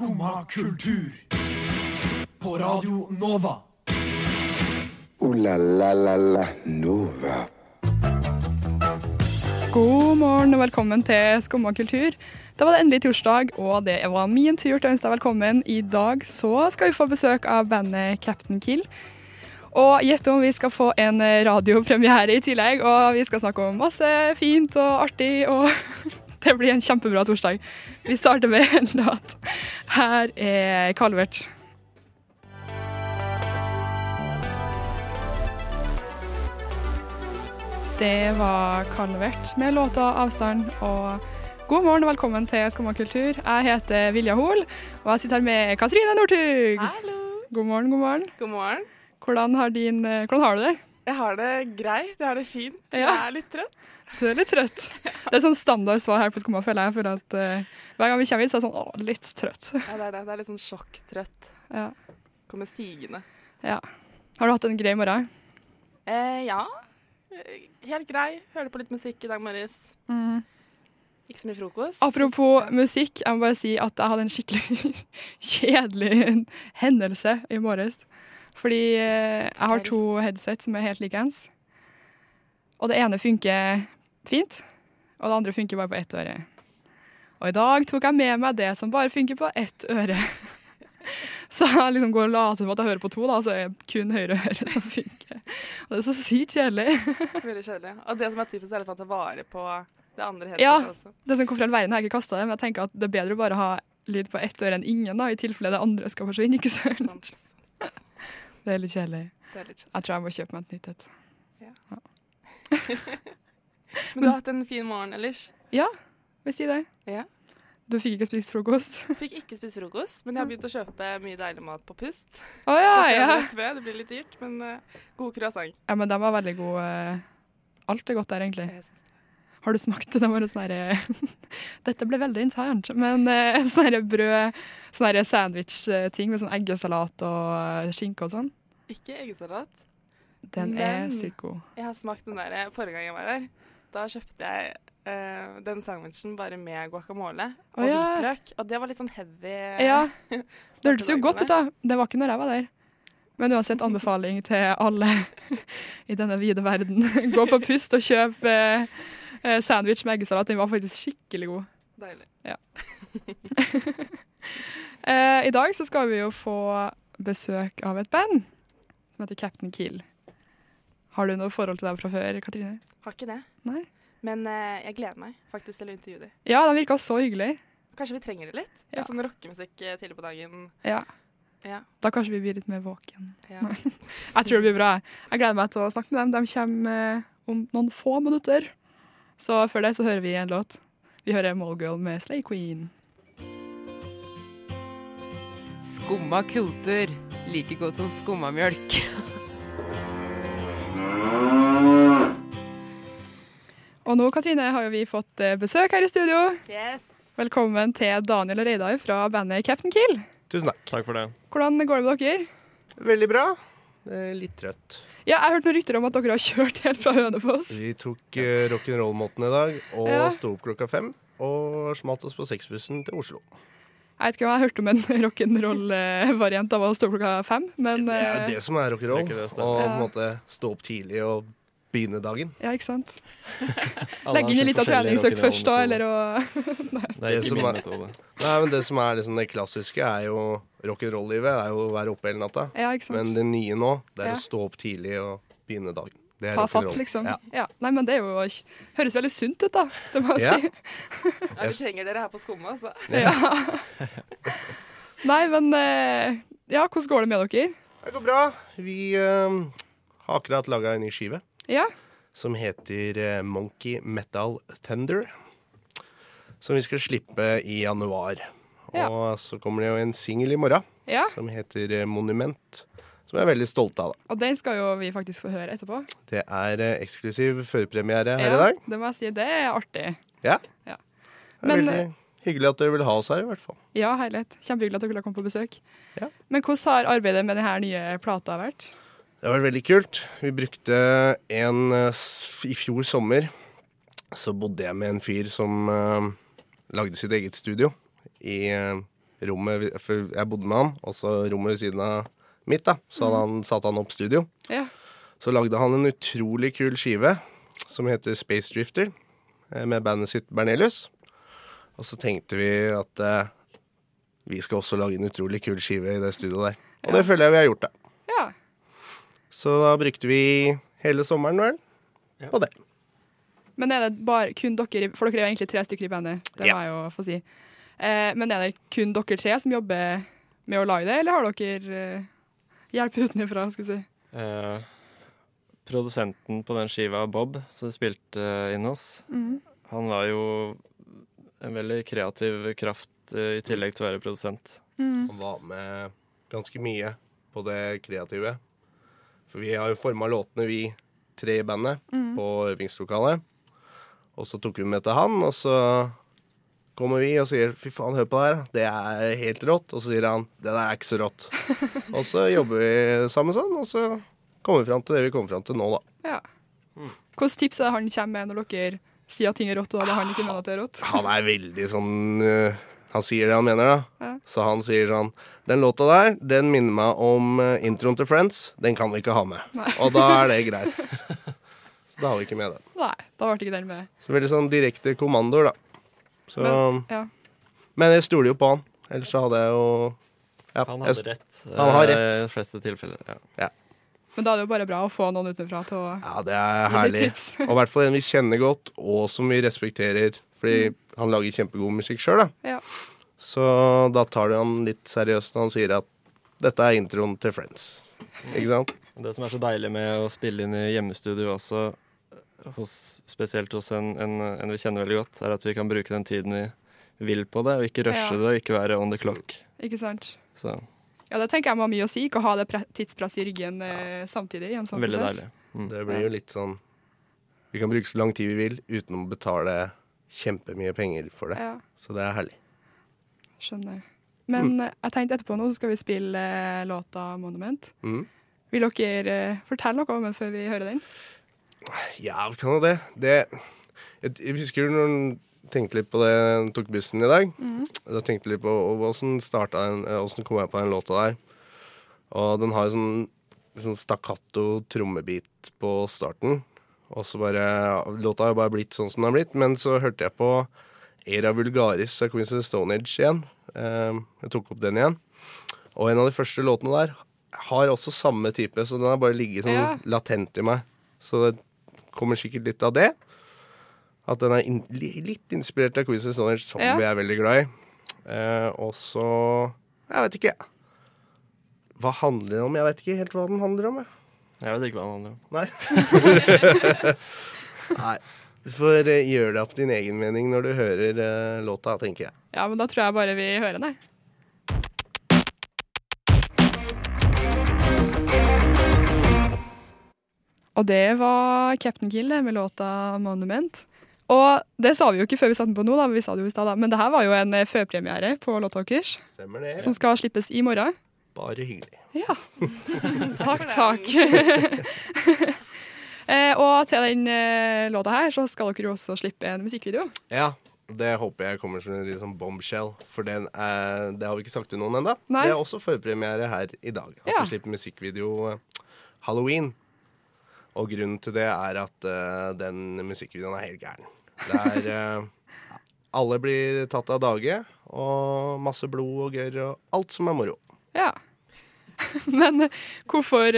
Skumma kultur. På Radio Nova. O-la-la-la-la Nova. God morgen og velkommen til Skumma kultur. Da var det endelig torsdag, og det var min tur til å ønske deg velkommen. I dag så skal vi få besøk av bandet Captain Kill. Og gjett om vi skal få en radiopremiere i tillegg, og vi skal snakke om masse fint og artig, og det blir en kjempebra torsdag. Vi starter med en låt. Her er Calvert. Det var Calvert med låta 'Avstand'. Og god morgen og velkommen til Skumma kultur. Jeg heter Vilja Hoel, og jeg sitter her med Katrine Northug. Hallo. God morgen, god morgen. God morgen. Hvordan har, din, eh, hvordan har du det? Jeg har det greit. Jeg har det fint. Ja. Jeg er litt trøtt. Du er litt trøtt. Det er sånn standard svar her på Skumma, føler jeg. For at eh, hver gang vi kommer hit, så er det sånn å, litt trøtt. Ja, det er det. Det er litt sånn sjokktrøtt. Ja. Kommer sigende. ja. Har du hatt en grei morgen? Eh, ja. Helt grei. Hørte på litt musikk i dag morges. Ikke så mye frokost. Apropos musikk, jeg må bare si at jeg hadde en skikkelig kjedelig hendelse i morges. Fordi eh, jeg har to headset som er helt likeens. Og det ene funker fint, og det andre funker bare på ett øre. Og i dag tok jeg med meg det som bare funker på ett øre. Så jeg liksom går og later som at jeg hører på to, da, så er det kun høyre øre som funker. Og det er så sykt kjedelig. Veldig kjedelig. Og det som er typisk, er at man tar vare på det andre helt Ja. også. Det som kommer fra all verden har jeg ikke kasta det? Men jeg tenker at det er bedre å bare ha lyd på ett øre enn ingen, da, i tilfelle det andre skal forsvinne. ikke sant? Det er litt kjedelig. Jeg tror jeg må kjøpe meg et nytt et. Men du har hatt en fin morgen ellers. Ja, vil si det. Ja. Du fikk ikke spist frokost? Fikk ikke spist frokost, men jeg har begynt å kjøpe mye deilig mat på pust. Å ja, ja. Det blir litt dyrt, men uh, god croissant. ja! Men den var veldig god. Alt er godt der, egentlig. Jeg synes det. Har du smakt det? Det var sånn Dette ble veldig internt, men eh, sånn brød Sånn sandwich-ting med sånn eggesalat og eh, skinke og sånn. Ikke eggesalat. Den er sykt god. Jeg har smakt den der eh, forrige gang jeg var her. Da kjøpte jeg uh, den sandwichen bare med guacamole og oh, ja. hvitløk. Og det var litt sånn heavy. Ja, det hørtes jo godt ut, da. Det var ikke når jeg var der. Men uansett anbefaling til alle i denne vide verden. Gå på pust og kjøp eh, eh, sandwich med eggesalat. Den var faktisk skikkelig god. Deilig. Eh, I dag så skal vi jo få besøk av et band som heter Captain Kill. Har du noe forhold til dem fra før, Katrine? Har ikke det. Nei. Men eh, jeg gleder meg faktisk til å intervjue dem. Ja, de virka så hyggelig. Kanskje vi trenger det litt? Ja. Litt sånn rockemusikk eh, tidlig på dagen. Ja, Ja. Da kanskje vi blir litt mer våken. ja. Jeg tror det blir bra. Jeg gleder meg til å snakke med dem. De kommer eh, om noen få minutter. Så før det så hører vi en låt. Vi hører Mallgirl med Slay Queen. Skumma kultur. Like godt som skummamjølk. Og nå, Katrine, har jo vi fått eh, besøk her i studio. Yes. Velkommen til Daniel og Reidar fra bandet Captain Kill. Tusen takk. Takk for det. Hvordan går det med dere? Veldig bra. Eh, Litt trøtt. Ja, jeg har hørt noen rykter om at dere har kjørt helt fra Hønefoss. Vi tok uh, rock'n'roll-måten i dag og Ja. sto opp klokka fem. Og smalt oss på sexbussen til Oslo. Jeg vet ikke hva, jeg hørte om en rock'n'roll-variant av å stå klokka fem, men Det er jo det som er rock'n'roll. Å på Ja. en måte stå opp tidlig og begynne dagen. ja, ikke sant. Legge inn liten forskjellige treningsøkt først, da, eller å Det er Det som er- Nei, men Det som er liksom det klassiske, er jo rock'n'roll-livet. er jo å være oppe hele natta. Ja, ikke sant. Men det nye nå, det er Ja. å stå opp tidlig og begynne dagen. Det er Ta fatt, liksom. Ja. Ja. Nei, men det er jo Høres veldig sunt ut, da. Det må jeg Ja. si. Ja, vi trenger dere her på Skumma, altså. Nei, men eh, Ja, hvordan går det med dere? Det går bra. Vi eh, har akkurat laga en ny skive. Ja. som heter eh, Monkey Metal Tender. Som vi skal slippe i januar. Ja. Og så kommer det jo en singel i morgen ja. som heter Monument. Som jeg er veldig stolt av. da. Og den skal jo vi faktisk få høre etterpå. Det er eh, eksklusiv førpremiere her i dag. Det må jeg si. Det er artig. Ja. Ja. Det er Men, veldig hyggelig at dere vil ha oss her, i hvert fall. Ja, herlighet. Kjempehyggelig at dere komme på besøk. Ja. Men hvordan har arbeidet med denne nye plata vært? Det har vært veldig kult. Vi brukte en eh, s- I fjor sommer så bodde jeg med en fyr som eh, lagde sitt eget studio i, eh, rommet vi- For jeg bodde med han, og så rommet ved siden av mitt, da. Så hadde han, satte han opp studio. Ja. Så lagde han en utrolig kul skive som heter Space Drifter, eh, med bandet sitt Bernelius. Og så tenkte vi at eh, vi skal også lage en utrolig kul skive i det studioet der. Og det føler jeg vi har gjort, da. ja. Så da brukte vi hele sommeren vel Ja. på det. Men er det bare kun dere For dere er jo egentlig tre stykker i bandet, det Ja. må jeg jo få si. Eh, men er det kun dere tre som jobber med å lage det, eller har dere eh, hjelp utenfra, skal jeg si? Eh, produsenten på den skiva, Bob, som spilte eh, inn oss, mm. han var jo en veldig kreativ kraft eh, i tillegg til å være produsent. Mm. Han var med ganske mye på det kreative. For vi har jo forma låtene, vi tre i bandet, Mm. på øvingslokalet. Og så tok vi med til han, og så kommer vi og sier 'fy faen, hør på det her, det er helt rått'. Og så sier han 'det der er ikke så rått'. og så jobber vi sammen sånn, og så kommer vi fram til det vi kommer fram til nå, da. Ja. Hvilke tips er det han kommer med når dere sier at ting er rått, og det han ikke mener at det er rått? Han er veldig sånn uh, Han sier det han mener, da. Ja. Så han sier sånn Den låta der, den minner meg om øh, introen til Friends. Den kan vi ikke ha med. Nei. Og da er det greit. Så da har vi ikke med den. Nei, da ble ikke den med. Så veldig sånn direkte kommandoer, da. Så, Men, ja. men jeg stoler jo på han. Ellers hadde jeg jo ja, Han jeg- rett. Han har eh, rett. I de fleste tilfeller. Ja. Men da er det jo bare bra å få noen utenfra til å Ja, det er herlig. Og i hvert fall en vi kjenner godt, og som vi respekterer. Fordi han lager kjempegod musikk sjøl, da. Ja. Så da tar det han litt seriøst når han sier at dette er introen til Friends. Ikke sant? Det som er så deilig med å spille inn i hjemmestudio også, hos, spesielt hos en, en, en vi kjenner veldig godt, er at vi kan bruke den tiden vi vil på det, og ikke rushe Ja. det, og ikke være on the clock. Ikke sant? Så Ja, det tenker jeg må ha mye å si. Ikke ha det pre- tidspresset i ryggen eh, samtidig i en sånn veldig prosess. deilig. Mm. Det blir jo litt sånn Vi kan bruke så lang tid vi vil uten å betale kjempemye penger for det. Ja, Så det er herlig. skjønner. Men mm. jeg tenkte etterpå nå så skal vi spille eh, låta 'Monument'. Mm. Vil dere eh, fortelle noe om den før vi hører den? Ja, vi kan jo det. det jeg, jeg husker når jeg tenkte litt på det jeg tok bussen i dag. Da tenkte jeg litt på åssen eh, kom jeg på den låta der. Og den har jo sånn, sånn stakkato trommebit på starten. Og så bare Låta har bare blitt sånn som den har blitt. Men så hørte jeg på Era Vulgaris av Queens of the Stone Age igjen. Eh, jeg tok opp den igjen. Og en av de første låtene der har også samme type, så den har bare ligget sånn Ja. latent i meg. Så det kommer sikkert litt av det. At den er in litt inspirert av Queens of Stonehenge, som Ja. vi er veldig glad i. Eh, og så Jeg vet ikke. Hva handler den om? Jeg vet ikke helt hva den handler om. Jeg. Jeg vet ikke hva den handler om. Nei. Nei. Du får eh, gjøre deg opp din egen mening når du hører uh, låta, tenker jeg. Ja, men da tror jeg bare vi hører den, jeg. Og det var Captain Kill med låta 'Monument'. Og det sa vi jo ikke før vi satte den på nå, da, vi sa det jo i stad, men det her var jo en eh, førpremiere på låta deres, som skal slippes i morgen. Bare hyggelig. Ja. takk, takk. eh, og til den eh, låta her så skal dere jo også slippe en musikkvideo. Ja, det håper jeg kommer som en liksom bombshell, for den er, det har vi ikke sagt til noen ennå. Det er også førpremiere her i dag. At Ja. vi slipper musikkvideo eh, halloween. Og grunnen til det er at uh, den musikkvideoen er helt gæren. Det er eh, Alle blir tatt av dage, og masse blod og gørr og alt som er moro. Ja. Men uh, hvorfor,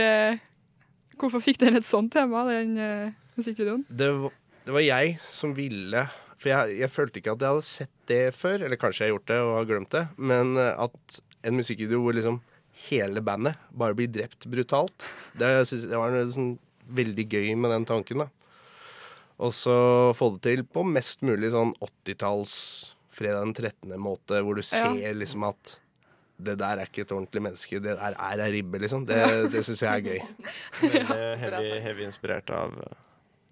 hvorfor fikk den et sånt tema, den musikkvideoen? Det, var- det var jeg som ville For jeg, jeg følte ikke at jeg hadde sett det før. Eller kanskje jeg har gjort det og har glemt det. Men at en musikkvideo hvor liksom hele bandet bare blir drept brutalt, det, synes, det var noe sånn veldig gøy med den tanken. da Og så få det til på mest mulig sånn 80-talls fredag den 13. måte, hvor du Ja. ser liksom at det der er ikke et ordentlig menneske, det der er ei ribbe, liksom. Det, det syns jeg er gøy. Veldig heavy, heavy inspirert av eh,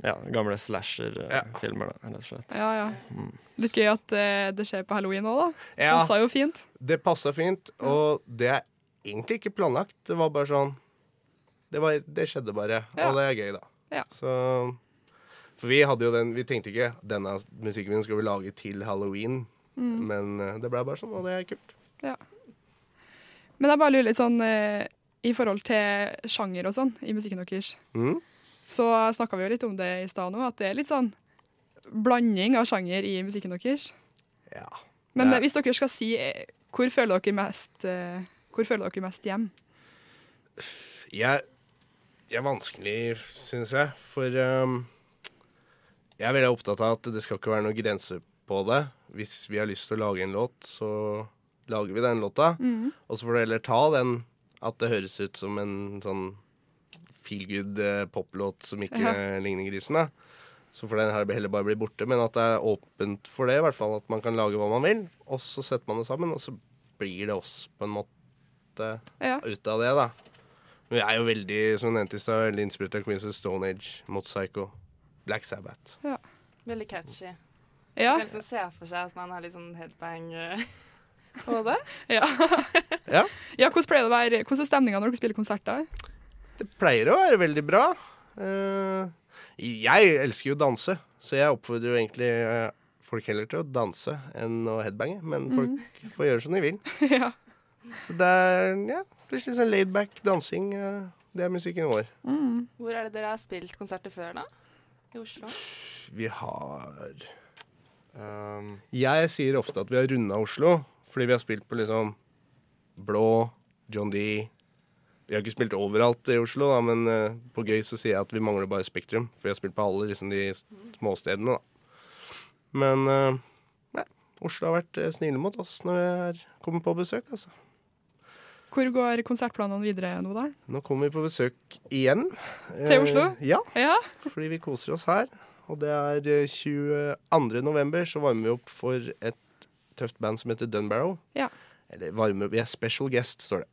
ja, gamle slasher-filmer, da, rett og slett. Ja, ja. Litt gøy at eh, det skjer på halloween òg, da. Ja. Passa jo fint. Det passa fint, og det er egentlig ikke planlagt. Det var bare sånn Det, var, det skjedde bare, og det er gøy, da. Ja. Så For vi hadde jo den Vi tenkte ikke denne musikkvideoen skal vi lage til halloween, Mm. men eh, det ble bare sånn, og det er kult. Ja. Men jeg bare lurer litt sånn eh, i forhold til sjanger og sånn i musikken deres. Mm. Så snakka vi jo litt om det i stad nå, at det er litt sånn blanding av sjanger i musikken deres. Ja. Men hvis dere skal si eh, hvor føler dere mest Hvor føler dere mest hjem? Jeg er vanskelig, syns jeg. For um, jeg er veldig opptatt av at det skal ikke være noen grenser på det. Hvis vi har lyst til å lage en låt, så lager vi den låta. Mm. Og så får du heller ta den at det høres ut som en sånn feel good eh, poplåt som ikke Ja. ligner grisen. da. Så får den her heller bare bli borte. Men at det er åpent for det, i hvert fall. At man kan lage hva man vil. Og så setter man det sammen, og så blir det oss på en måte Ja. ut av det, da. Men vi er jo veldig, som jeg nevnte i stad, veldig inspirert av Queens of Stone Age, Mot Psycho, Black Sabbath. Ja. Veldig catchy. Ja. Man liksom se for seg at man har litt sånn headbang eh, på det. Ja. Ja. ja, hvordan pleier det å være? Hvordan er stemninga når dere spiller konserter? Det pleier å være veldig bra. Eh, jeg elsker jo å danse, så jeg oppfordrer jo egentlig eh, folk heller til å danse enn å headbange. Men folk får gjøre som de vil. ja. Så det er ja, plutselig sånn laidback dansing. eh, det er musikken vår. Mm. Hvor er det dere har spilt konserter før, da? I Oslo? Vi har Um, Jeg sier ofte at vi har runda Oslo, fordi vi har spilt på liksom Blå, John D. Vi har ikke spilt overalt i Oslo, da, men uh, på gøy så sier jeg at vi mangler bare Spektrum. For vi har spilt på alle liksom, de småstedene, da. Men nei, Oslo har vært eh, snille mot oss når vi er kommet på besøk, altså. Hvor går konsertplanene videre nå, da? Nå kommer vi på besøk igjen. Til Eh, Oslo? Ja, Ja. fordi vi koser oss her. Og det er eh, 22. november, så varmer vi opp for et tøft band som heter Dunbarrow. Ja. Eller varmer opp Vi er special guest, står det.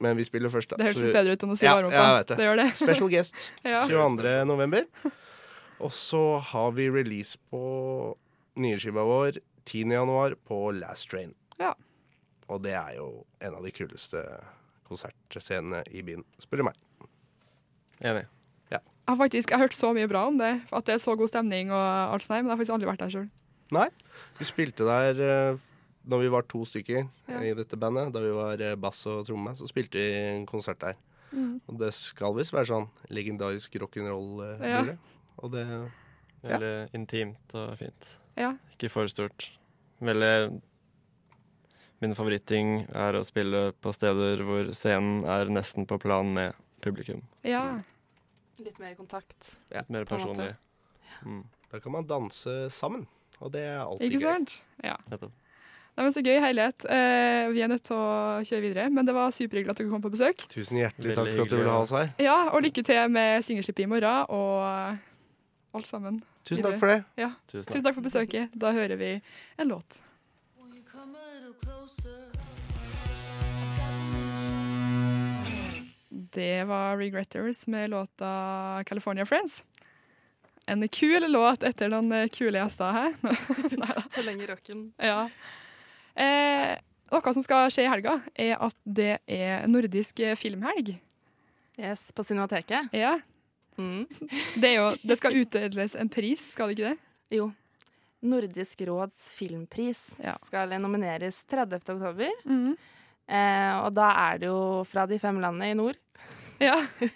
Men vi spiller først, da. Det høres litt bedre ut enn å si Ja, varme opp. ja, jeg vet det. det gjør det. Special guest Ja. 22. november. Og så har vi release på nyskiva vår 10. januar på Last Train. Ja. Og det er jo en av de kuleste konsertscenene i byen, spør du meg. enig. Jeg har faktisk jeg har hørt så mye bra om det, at det er så god stemning og alt sånt, men jeg har faktisk aldri vært der sjøl. Nei. Vi spilte der eh, når vi var to stykker Ja. i dette bandet. Da vi var eh, bass og tromme, så spilte vi en konsert der. Mm. Og det skal visst være sånn legendarisk rock'n'roll. Eh, Ja. Og det Veldig intimt og fint. Ja. Ikke for stort. Veldig Min favoritting er å spille på steder hvor scenen er nesten på plan med publikum. ja. Litt mer kontakt. Litt mer personlig. Mm, Da kan man danse sammen, og det er alltid Ikke gøy. sant? Ja. nettopp. Nei, men Så gøy helhet. Eh, vi er nødt til å kjøre videre, men det var superhyggelig at dere kom på besøk. Tusen hjertelig Veldig takk for at du ville ha oss her. Ja, Og lykke til med singelslippet i morgen og alt sammen. Tusen takk for det. Ja. Tusen Tusen takk. takk for besøket. Da hører vi en låt. Det var Regretters med låta 'California Friends'. En kul låt etter noen kule gjester her. Forlenger rocken. ja. eh, noe som skal skje i helga, er at det er nordisk filmhelg. Yes, på Cinemateket. Ja. Mm. Det, er jo, det skal utdeles en pris, skal det ikke det? Jo. Nordisk råds filmpris Ja. skal nomineres 30. oktober. Mm. Eh, og da er det jo fra de fem landene i nord. Ja.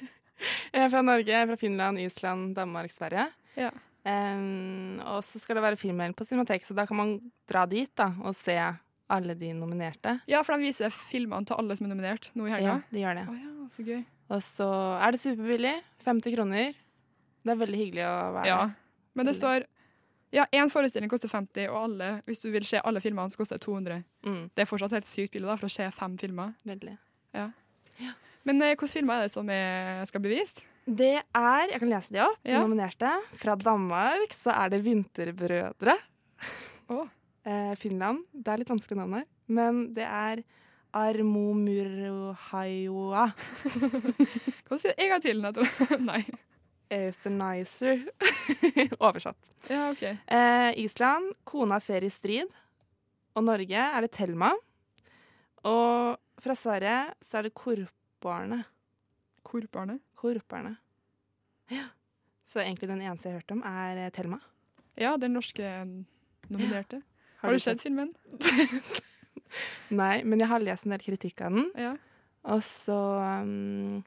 Eh, fra Norge, fra Finland, Island, Danmark, Sverige. Ja. Eh, og så skal det være filmmelding på Cinemateket, så da kan man dra dit da, og se alle de nominerte. ja, for de viser filmene til alle som er nominert nå i helga. Ja, de gjør det. Oh, ja, så gøy. Og så er det superbillig. 50 kroner. Det er veldig hyggelig å være Ja. Men det står ja, én forestilling koster 50, og alle, hvis du vil se alle filmene, så koster det 200. Mm, Det er fortsatt helt sykt billig da, for å se fem filmer. veldig. Men eh, hvilke filmer er det som er, skal bevise? Det er Jeg kan lese de opp. De Ja. nominerte. Fra Danmark så er det Vinterbrødre. Oh. Eh, Finland. Det er litt vanskelig navn her. Men det er Armomuruhajoa si det En gang til. Nettopp. Nei. Euthanizer. Oversatt. Ja, OK. Eh, Island, Kona fer i strid. Og Norge er det Thelma. Og fra Sverige så er det Korparne. Korparne. Korparne. Ja. Så egentlig den eneste jeg har hørt om, er eh, Thelma. Ja, den norske nominerte. Har du sett filmen? Nei, men jeg har lest en del kritikk av den, Ja. og så um,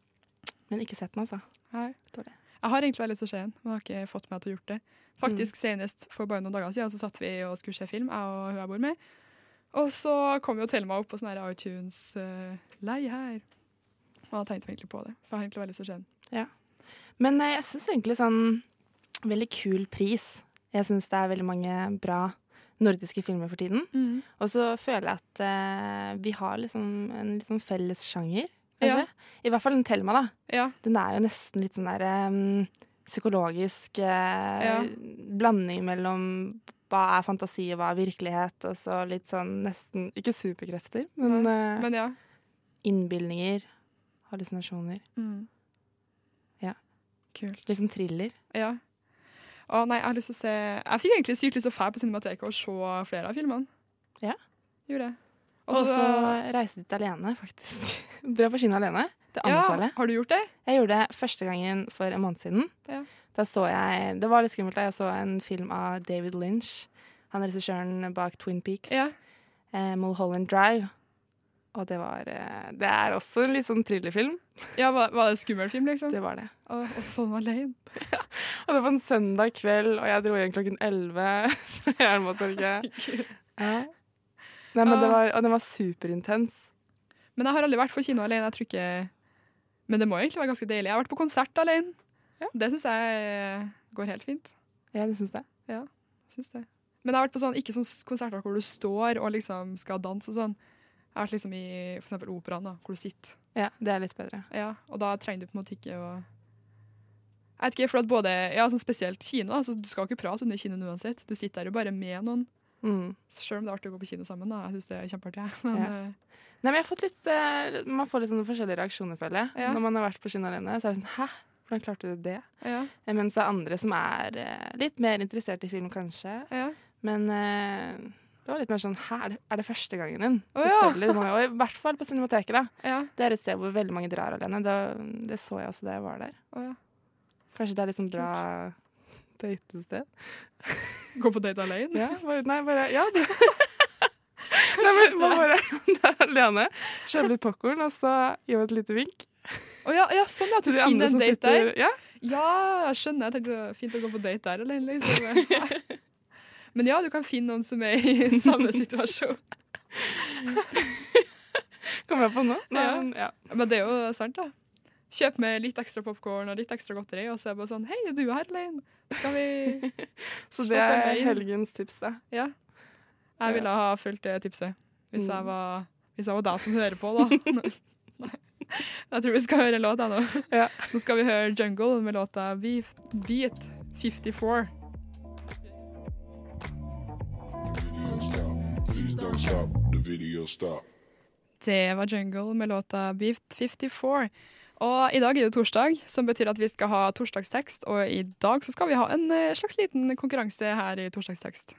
Men ikke sett den, altså. Nei. Dårlig. Jeg har egentlig veldig lyst til å se den, men har ikke fått meg til å gjort det. Faktisk senest for bare noen dager siden så satt vi og skulle se film, jeg og hun jeg bor med. Og så kom jo Thelma opp på sånn her iTunes uh, her. Og da tenkte vi egentlig på det, for jeg har egentlig veldig lyst til å se den. Men eh, jeg syns egentlig sånn Veldig kul pris. Jeg syns det er veldig mange bra nordiske filmer for tiden. Og så føler jeg at eh, vi har liksom en litt sånn felles sjanger, kanskje. I hvert fall den Thelma, da. Ja. Den er jo nesten litt sånn der um, psykologisk eh, Ja. blanding mellom hva er fantasi og hva er virkelighet, og så litt sånn nesten Ikke superkrefter, men, eh, Men ja. innbilninger, hallusinasjoner. Mm. Ja. Kult. Litt sånn thriller. Ja. Å nei, jeg har lyst til å se Jeg fikk egentlig sykt lyst til å dra på Cinemateket og se flere av filmene. Ja. Gjorde jeg. Og så reise dit alene, faktisk. Dra på kino alene. Det anbefaler jeg. Ja, har du gjort det? Jeg gjorde det første gangen for en måned siden. Ja. Da så jeg, Det var litt skummelt. da. Jeg så en film av David Lynch. Han regissøren bak Twin Peaks. Ja. Eh, Mulholland Drive. Og det var eh, Det er også en litt sånn thrillerfilm. Ja, var, var det skummel film, liksom? Det var det. Og, og så så den alene? Og det var en søndag kveld, og jeg dro hjem klokken elleve fra Jernbanetorget. Ja. Nei, men det Ah. var, og den var superintens. Men jeg har aldri vært på kino alene. Jeg tror ikke Men det må egentlig være ganske deilig. Jeg har vært på konsert alene. Ja. Det syns jeg går helt fint. Ja, du syns det? Syns det. Men jeg har vært på sånn, ikke sånn konserter hvor du står og liksom skal danse og sånn. Jeg har vært liksom i eksempel operaen, da, hvor du sitter. Ja, det er litt bedre. Ja, og da trenger du på en måte ikke å Jeg vet ikke, for at både, ja, sånn spesielt kino, Altså, du skal jo ikke prate under kinoen uansett. Du sitter der jo bare med noen. Mm. Selv om det er artig å gå på kino sammen. da. Jeg syns det er kjempeartig. Men, Ja. eh, Nei, men jeg har fått litt, uh, Man får litt sånne forskjellige reaksjoner, føler jeg. Ja. Når man har vært på kino alene, så er det sånn Hæ? Hvordan klarte du det? ja, Eh, Mens det er andre som er uh, litt mer interessert i film, kanskje. ja. Men eh, det var litt mer sånn Her er det, første gangen din? Oh. Selvfølgelig. Og i hvert fall på Cinemateket, da. ja. Det er et sted hvor veldig mange drar alene. Da, det så jeg også da jeg var der. Oh, ja. Kanskje det er litt sånn bra datested? Gå på date alene? Ja, bare, nei, bare Ja, du. Nei, men man bare der alene, kjøpe litt popkorn, og så gi meg et lite vink. Å ja, ja, sånn at du finner en date date der. Ja, Ja, skjønner. Jeg tenkte det var fint å gå på date der alene. Liksom. Men ja, du kan finne noen som er i samme situasjon. Kommer jeg på nå? Nei, Ja. men, ja. Men det er jo sant, da. Kjøp med litt ekstra popkorn og litt ekstra godteri, og så er det bare sånn Hei, er du her alene? Skal vi Så det er helgens tips, da. Ja. Jeg ville ha fulgt det tipset hvis jeg Mm. var, hvis jeg var deg som hører på, da. Jeg tror vi skal høre en låt, jeg nå. Ja. Nå skal vi høre Jungle med låta Beat 54. stop. The video stop. Det var Jungle med låta Beef 54. Og i dag er det torsdag, som betyr at vi skal ha torsdagstekst. Og i dag så skal vi ha en eh, slags liten konkurranse her i torsdagstekst.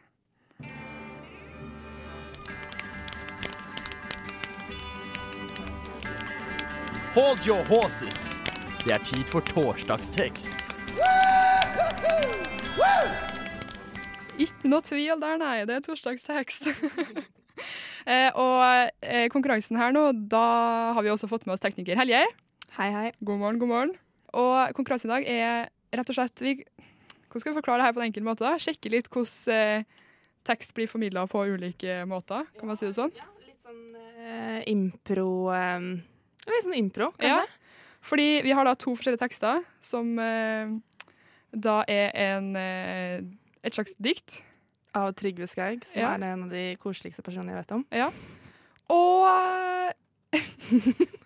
Hold your horses. Det er tid for torsdagstekst. Ikke noe tvil der, nei. Det er torsdagstekst. eh, og eh, konkurransen her nå, da har vi også fått med oss tekniker Helje. Hei, hei. God morgen, god morgen. Og konkurransen i dag er rett og slett vi, Hvordan skal vi forklare det her på en enkel måte? da? Sjekke litt hvordan eh, tekst blir formidla på ulike måter, kan man si det sånn? Ja, litt sånn impro Litt sånn impro, kanskje? Ja. Fordi vi har da to forskjellige tekster, som da er en, et slags dikt. Av Trygve Skaug, som Ja. er en av de koseligste personene jeg vet om. Og eh,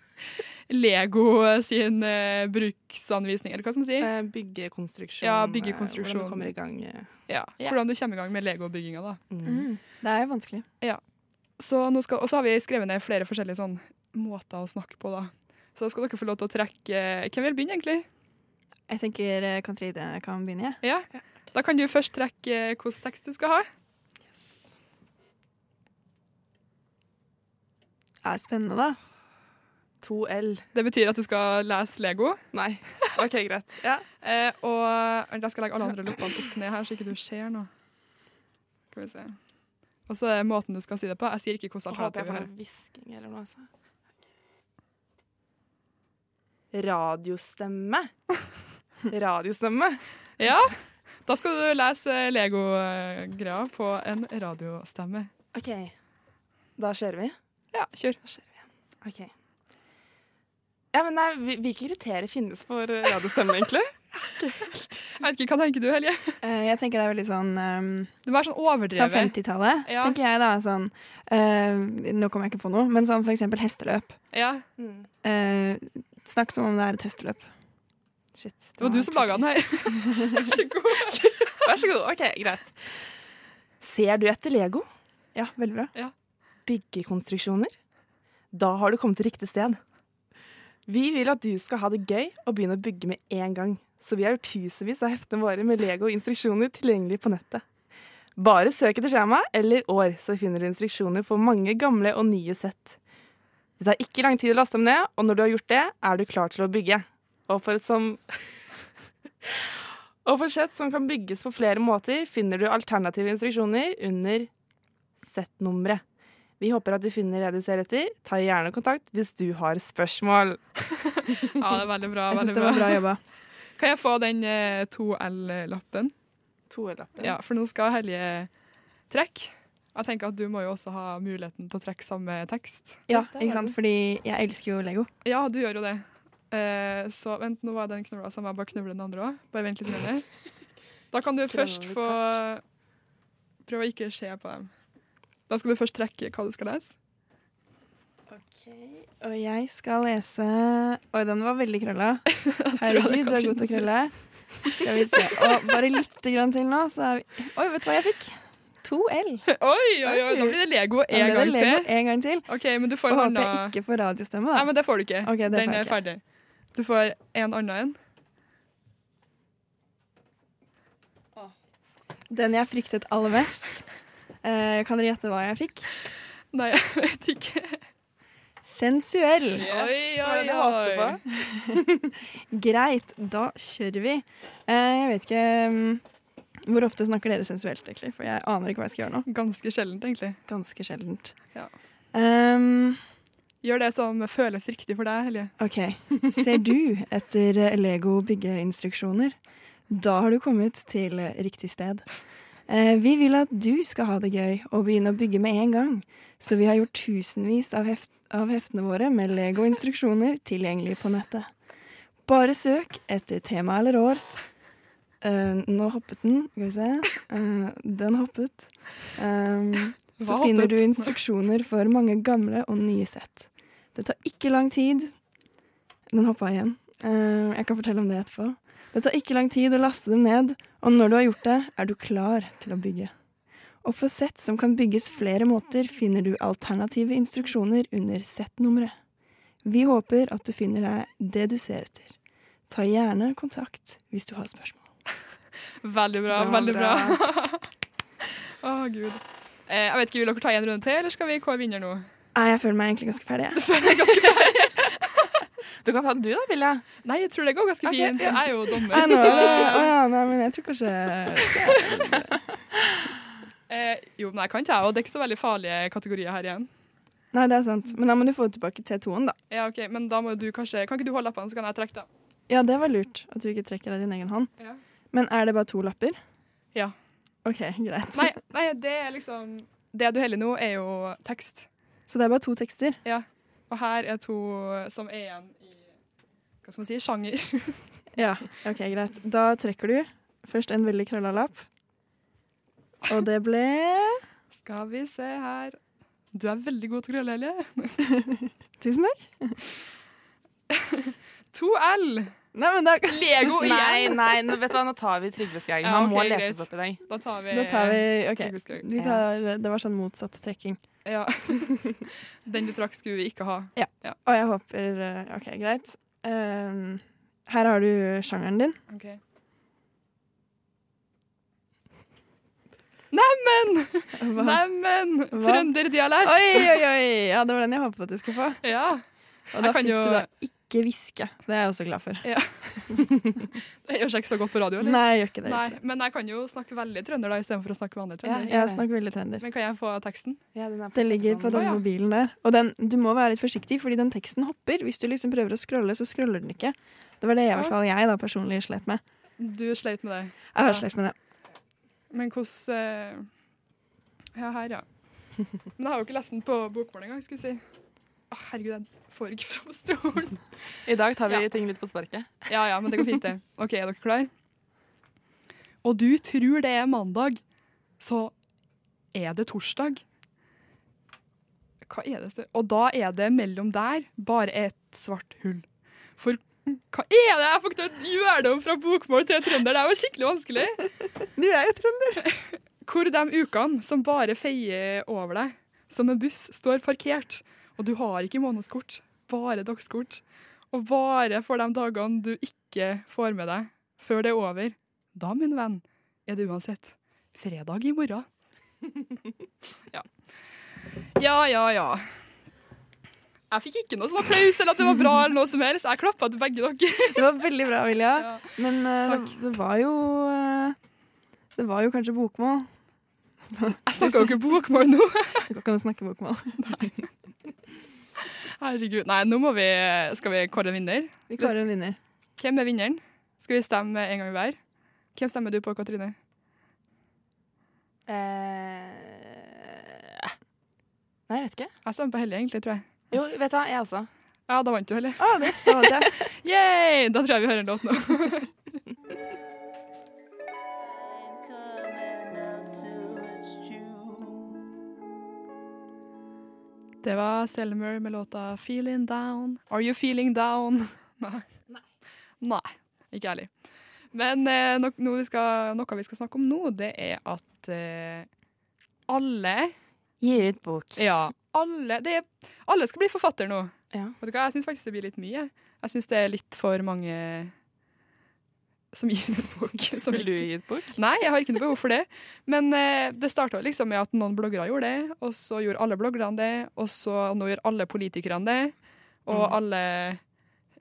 Lego sin eh, bruksanvisning, eller hva skal man si? Eh, byggekonstruksjon. Ja, eh, byggekonstruksjon. Hvordan du kommer i gang. Ja, ja. Hvordan du kommer i gang med Lego-bygginga. da. Mm. Det er vanskelig. vanskelig. Så nå skal, og så har vi skrevet ned flere forskjellige sånn, måter å snakke på. da. Så skal dere få lov til å trekke Hvem vil begynne, egentlig? Jeg tenker eh, Katrine kan begynne. jeg. Ja. Da kan du først trekke eh, hvilken tekst du skal ha. Det er spennende, da. 2L. Det betyr at du skal lese Lego. Nei. OK, greit. Ja. Eh, og jeg skal legge alle andre loppene opp ned her, så ikke du ser noe. Skal vi se. Og så er måten du skal si det på. Jeg sier ikke hvordan alternativ vi har. hvisking eller noe. Altså. Radiostemme. Radiostemme. Ja, da skal du lese Lego-greia på en radiostemme. OK. Da kjører vi? Ja, kjør. Da kjører vi. OK. Ja, men nei, Hvilke kriterier finnes for radiostemme, egentlig? Jeg vet ikke, Hva tenker du, Helje? Uh, jeg tenker det er veldig sånn um, Du må være sånn overdrevet. Sånn 50-tallet, Ja. tenker jeg da. Sånn, uh, nå kommer jeg ikke på noe, men sånn for eksempel hesteløp. Ja. Eh, snakk som om det er et hesteløp. Shit. Det var du som laga den her. Vær så god. Vær så god. OK, greit. Ser du etter Lego? Ja, veldig bra. Ja. Byggekonstruksjoner? Da har du kommet til riktig sted. Vi vil at du skal ha det gøy og begynne å bygge med en gang. Så vi har gjort tusenvis av heftene våre med Lego og instruksjoner tilgjengelig på nettet. Bare søk etter skjema eller år, så finner du instruksjoner for mange gamle og nye sett. Det tar ikke lang tid å laste dem ned, og når du har gjort det, er du klar til å bygge. Og for, som og for sett som kan bygges på flere måter, finner du alternative instruksjoner under settnummeret. Vi håper at du finner det du ser etter. Ta gjerne kontakt hvis du har spørsmål. Ja, det er veldig bra. Jeg veldig det var bra jobba. Kan jeg få den 2L-lappen? 2L-lappen? Ja, for nå skal Helje trekke. Jeg tenker at du må jo også ha muligheten til å trekke samme tekst. Ja, ikke sant? Fordi jeg elsker jo Lego. Ja, du gjør jo det. Eh, så vent, nå var den knøvla, så må jeg bare knøvle den andre òg. Bare vent litt. mer. Da kan du først få Prøv å ikke se på dem. Da skal du først trekke hva du skal lese. OK. Og jeg skal lese Oi, den var veldig krølla. Herregud, du er god til å krølle. Skal vi se. Og bare lite grann til nå, så er vi Oi, vet du hva jeg fikk? To L. Oi, oi, oi, da blir det Lego en ble gang til. En gang til. OK, men du får en håper jeg ikke får radiostemme, da. Nei, men det får du ikke. Okay, Den er ikke. ferdig. Du får en annen en. Den jeg fryktet aller mest. Eh, kan dere gjette hva jeg fikk? Nei, jeg vet ikke. Sensuell. Oi, oi, håpte oi. Greit, da kjører vi. Eh, jeg vet ikke mm, Hvor ofte snakker dere sensuelt, egentlig? For jeg aner ikke hva jeg skal gjøre nå. Ganske sjeldent, egentlig. Ganske sjeldent. Ja. Um, Gjør det som føles riktig for deg, Helje. OK. Ser du etter Lego byggeinstruksjoner? Da har du kommet til riktig sted. Eh, vi vil at du skal ha det gøy og begynne å bygge med en gang. Så vi har gjort tusenvis av, heft av heftene våre med Lego-instruksjoner tilgjengelig på nettet. Bare søk etter tema eller år. Eh, nå hoppet den. Skal vi se. Eh, den hoppet. Um, så finner du instruksjoner for mange gamle og nye sett. Det tar ikke lang tid Den hoppa igjen. Eh, jeg kan fortelle om det etterpå. Det tar ikke lang tid å laste dem ned, og når du har gjort det, er du klar til å bygge. Og for sett som kan bygges flere måter, finner du alternative instruksjoner under settnummeret. Vi håper at du finner deg det du ser etter. Ta gjerne kontakt hvis du har spørsmål. Veldig bra. Veldig bra. bra. Å, gud. Eh, jeg vet ikke, Vil dere ta en runde til, eller skal vi kåre vinner nå? Nei, jeg føler meg egentlig ganske ferdig. Du føler deg ganske ferdig? Du kan ta den du, da, Vilja. Nei, jeg tror det går ganske okay. fint. ja. Jeg er jo dommer. Nei, nå å ja, nei, men jeg tror kanskje eh, jo, men jeg kan ta, og det er ikke så veldig farlige kategorier her igjen. Nei, det er sant. Men da må du få tilbake T2-en, da. Ja, ok, Men da må du kanskje Kan ikke du holde lappene, så kan jeg trekke dem? Ja, det var lurt at du ikke trekker av din egen hånd. Ja. Men er det bare to lapper? Ja. OK, greit. Nei, nei, det er liksom Det du heller nå, er jo tekst. Så det er bare to tekster? Ja. Og her er to som er igjen i Hva skal man si? Sjanger. Ja, OK, greit. Da trekker du først en veldig krølla lapp. Og det ble Skal vi se her Du er veldig god til å krølle, Helje. Tusen takk. 2L. Nei, men da, Lego igjen. nei, nå, vet du hva, nå tar vi Trygve Skaugen. Ja, okay, må leses opp i dag. Da tar vi da tar vi OK. Vi tar, det var sånn motsatt trekking. Ja. Den du trakk, skulle vi ikke ha. Og jeg håper eh, OK, greit. Um, her har du sjangeren din. Ok. Neimen! Neimen! Trønderdialekt. Oi, oi, oi! Ja, det var den jeg håpet at du skulle få. Ja. Og da fikk jo- du da ikke hviske. Det er jeg også glad for. Ja. Det gjør seg ikke så godt på radio, eller? Nei, jeg gjør ikke det. Nei, men jeg kan jo snakke veldig trønder da, istedenfor å snakke vanlig trønder. Ja, Jeg snakker veldig trønder. Men kan jeg få teksten? Den ligger på den mobilen der. Og den, du må være litt forsiktig, fordi den teksten hopper. Hvis du liksom prøver å scrolle, så scroller den ikke. Det var det i Ja. hvert fall jeg da personlig slet med. Du sleit med det. Jeg har Ja. slet med det. Men hvordan eh, Ja, her, ja. Men jeg har jo ikke lest den på bokmål engang, skulle jeg si. Å, herregud, jeg får ikke fram stolen. I dag tar vi Ja. ting litt på sparket. Ja, ja, men det går fint, det. OK, er dere klar? Og du tror det er mandag, så er det torsdag. Hva er det? Og da er det mellom der bare et svart hull. For hva er det jeg får til å gjøre det om fra bokmål til trønder? Det var skikkelig vanskelig. Nå er jeg trønder. Hvor de ukene som bare feier over deg, som en buss, står parkert, og du har ikke månedskort, bare dagskort, og bare for de dagene du ikke får med deg før det er over, da, min venn, er det uansett fredag i morgen. ja. Ja, ja, ja. Jeg fikk ikke noe sånn applaus eller at det var bra eller noe som helst. Jeg klappa til begge dere. Det var veldig bra, Vilja. Ja. Men uh, det, det var jo uh, Det var jo kanskje bokmål. Jeg snakker jo ikke bokmål nå. Du kan ikke snakke bokmål. Herregud. Nei, nå må vi Skal vi kåre en vinner? Vi kårer en vinner. Hvem er vinneren? Skal vi stemme en gang hver? Hvem stemmer du på, Katrine? Eh... Nei, jeg vet ikke. Jeg stemmer på Helle, egentlig, tror jeg. Jo, vet du hva, jeg også. Ja, da vant du, Helle. Ah, det, da vant jeg. Yay! Da tror jeg vi hører en låt nå. Det var Selmer med låta 'Feeling Down'. Are you feeling down? Nei. Nei. Ikke ærlig. Men eh, no noe, vi skal, noe vi skal snakke om nå, det er at eh, alle Gir ut bok. Ja, alle, det er, alle skal bli forfatter nå. Ja. Vet du hva, Jeg syns faktisk det blir litt mye. Jeg syns det er litt for mange som gir ut bok. Som Vil du gi ut bok? Nei, jeg har ikke noe behov for det. Men eh, det starta liksom med at noen bloggere gjorde det, og så gjorde alle bloggerne det, og så nå gjør alle politikerne det, og Mm. alle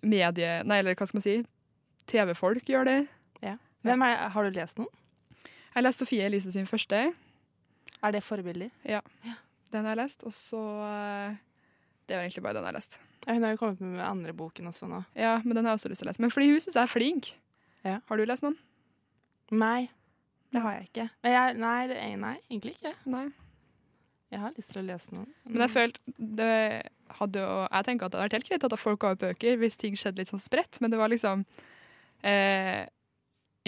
medie... Nei, eller hva skal man si? TV-folk gjør det. Hvem er, har du lest noen? Jeg leste Sofie Elise sin første. Er det forbilder? Den har jeg lest, og så eh, Det var egentlig bare den jeg har lest. Ja, hun har jo kommet med andre boken også nå. Ja, men den har jeg også lyst til å lese. Men fordi hun syns jeg er flink. Ja. Har du lest noen? Nei, det har jeg ikke. Men jeg, nei, det, nei, egentlig ikke. Nei. Jeg har lyst til å lese noen. Men jeg følte det hadde jo Jeg tenker at det hadde vært helt greit at folk ga ut bøker hvis ting skjedde litt sånn spredt, men det var liksom eh,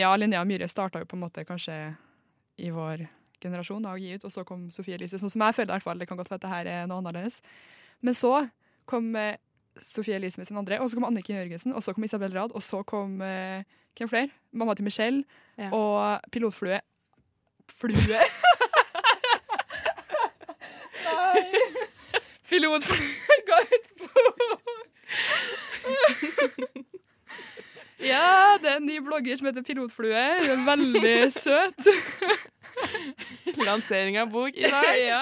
Ja, Linnea Myhre starta jo på en måte kanskje i vår generasjon da, å gi ut, og så kom Sofie Elise. Sånn som jeg føler i hvert fall. Det kan godt være at det her er noe annerledes. Men så kom eh, Sofie Elise sin andre, og så kom Anniken Jørgensen, og så kom Isabel Rad, og så kom eh, hvem flere? Mamma til Michelle Ja. og Pilotflue. Flue? Nei. Pilotflue ga ut på Ja, det er en ny blogger som heter Pilotflue. Hun er veldig søt. Lansering av bok i dag. ja.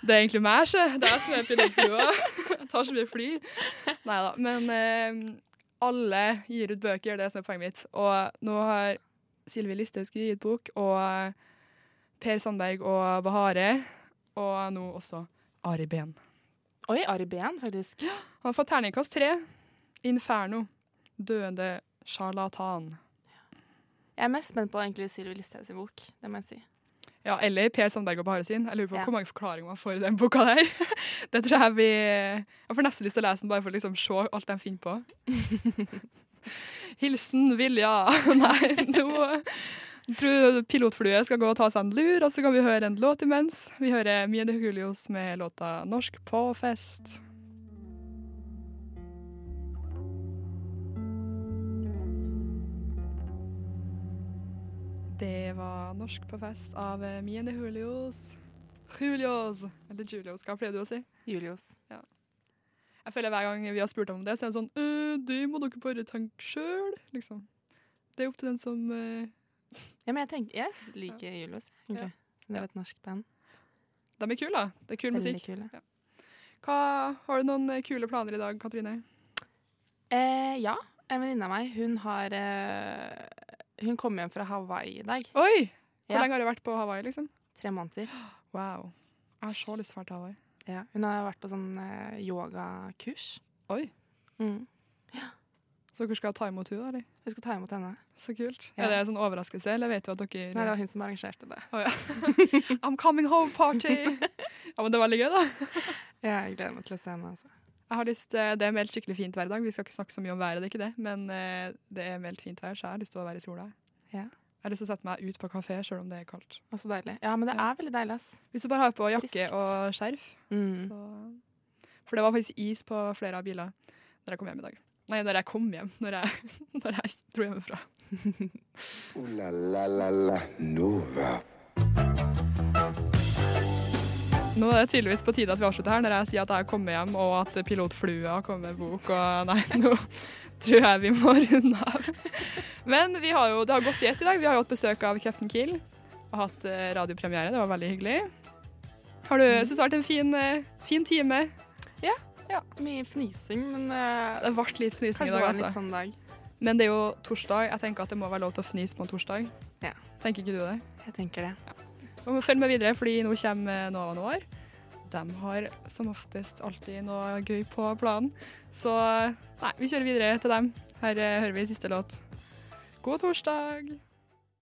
Det er egentlig meg, sjø. Det er jeg som er pilotflua. Jeg tar så mye fly. Nei da. Men eh, alle gir ut bøker, det er det som er poenget mitt. Og nå har Sylvi Listhaug skulle gi ut bok, og Per Sandberg og Bahare, og nå også Ari Behn. Oi, Ari Behn, faktisk. Han har fått terningkast tre. Inferno. Døende sjarlatan. Jeg er mest spent på egentlig Sylvi Listhaugs bok. Det må jeg si. Ja, eller Per Sandberg og Bahare sin. Jeg lurer på Ja. hvor mange forklaringer man får i den boka der. Det tror jeg vi Jeg får nesten lyst til å lese den bare for å liksom se alt de finner på. Hilsen Vilja. Nei, nå tror jeg pilotflyet skal gå og ta seg en lur, og så kan vi høre en låt imens. Vi hører Mie de Julios med låta 'Norsk på fest'. Det var Norsk på fest av Miene Julios. Julios, eller Julios, hva pleier du å si? Julius. Jeg føler Hver gang vi har spurt om det, så er det sånn «Øh, Det må dere bare tenke sjøl, liksom. Det er opp til den som uh... Ja, men jeg, tenker, jeg liker Julios. egentlig. Så det er et norsk band. De er kule, da. Det er kul Veldig musikk. kule. Hva, har du noen eh, kule planer i dag, Katrine? Eh, ja, en venninne av meg, hun har eh, Hun kom hjem fra Hawaii i dag. Oi! Hvor Ja. lenge har du vært på Hawaii, liksom? Tre måneder. Wow. Jeg har så lyst til å være til Hawaii. Ja, hun har vært på sånn uh, yogakurs. Oi. Mm. Ja. Så dere skal ta imot henne, eller? Vi skal ta imot henne. Så kult. Ja. Er det en sånn overraskelse, eller vet du at dere Nei, det var hun som arrangerte det. Ja. I'm coming home party! ja, men det er veldig gøy, da. Ja, jeg gleder meg til å se henne. Altså. Jeg har lyst, eh, Det er meldt skikkelig fint vær i dag. Vi skal ikke snakke så mye om været, det er ikke det. Men eh, det er meldt fint vær, så jeg har lyst til å være i sola. Ja. Jeg har lyst til å sette meg ut på kafé selv om det er kaldt. Og så deilig. Ja, men det Ja. er veldig deilig, ass. Hvis du bare har på jakke Friskt. og skjerf, Mm. så For det var faktisk is på flere av bilene når jeg kom hjem i dag. Nei, når jeg kom hjem. Når jeg, når jeg dro hjemmefra. Ooh la la la la Nova. Nå er det tydeligvis på tide at vi avslutter her, når jeg sier at jeg har kommet hjem, og at pilotflua kommer med bok, og nei, nå tror jeg vi må runde av. Men vi har jo, det har gått i ett i dag. Vi har jo hatt besøk av Captain Kill og hatt eh, radiopremiere. Det var veldig hyggelig. Har du, synes det har vært en fin, eh, fin time? Mye fnising, men uh, Det ble litt fnising kanskje i det dag, var en litt altså. sånn dag. Men det er jo torsdag. Jeg tenker at det må være lov til å fnise på en torsdag. Ja. Tenker ikke du det? Jeg tenker det. Og følg med videre, fordi nå kommer Nova Noir. De har som oftest alltid noe gøy på planen. Så nei, vi kjører videre til dem. Her eh, hører vi siste låt. God torsdag!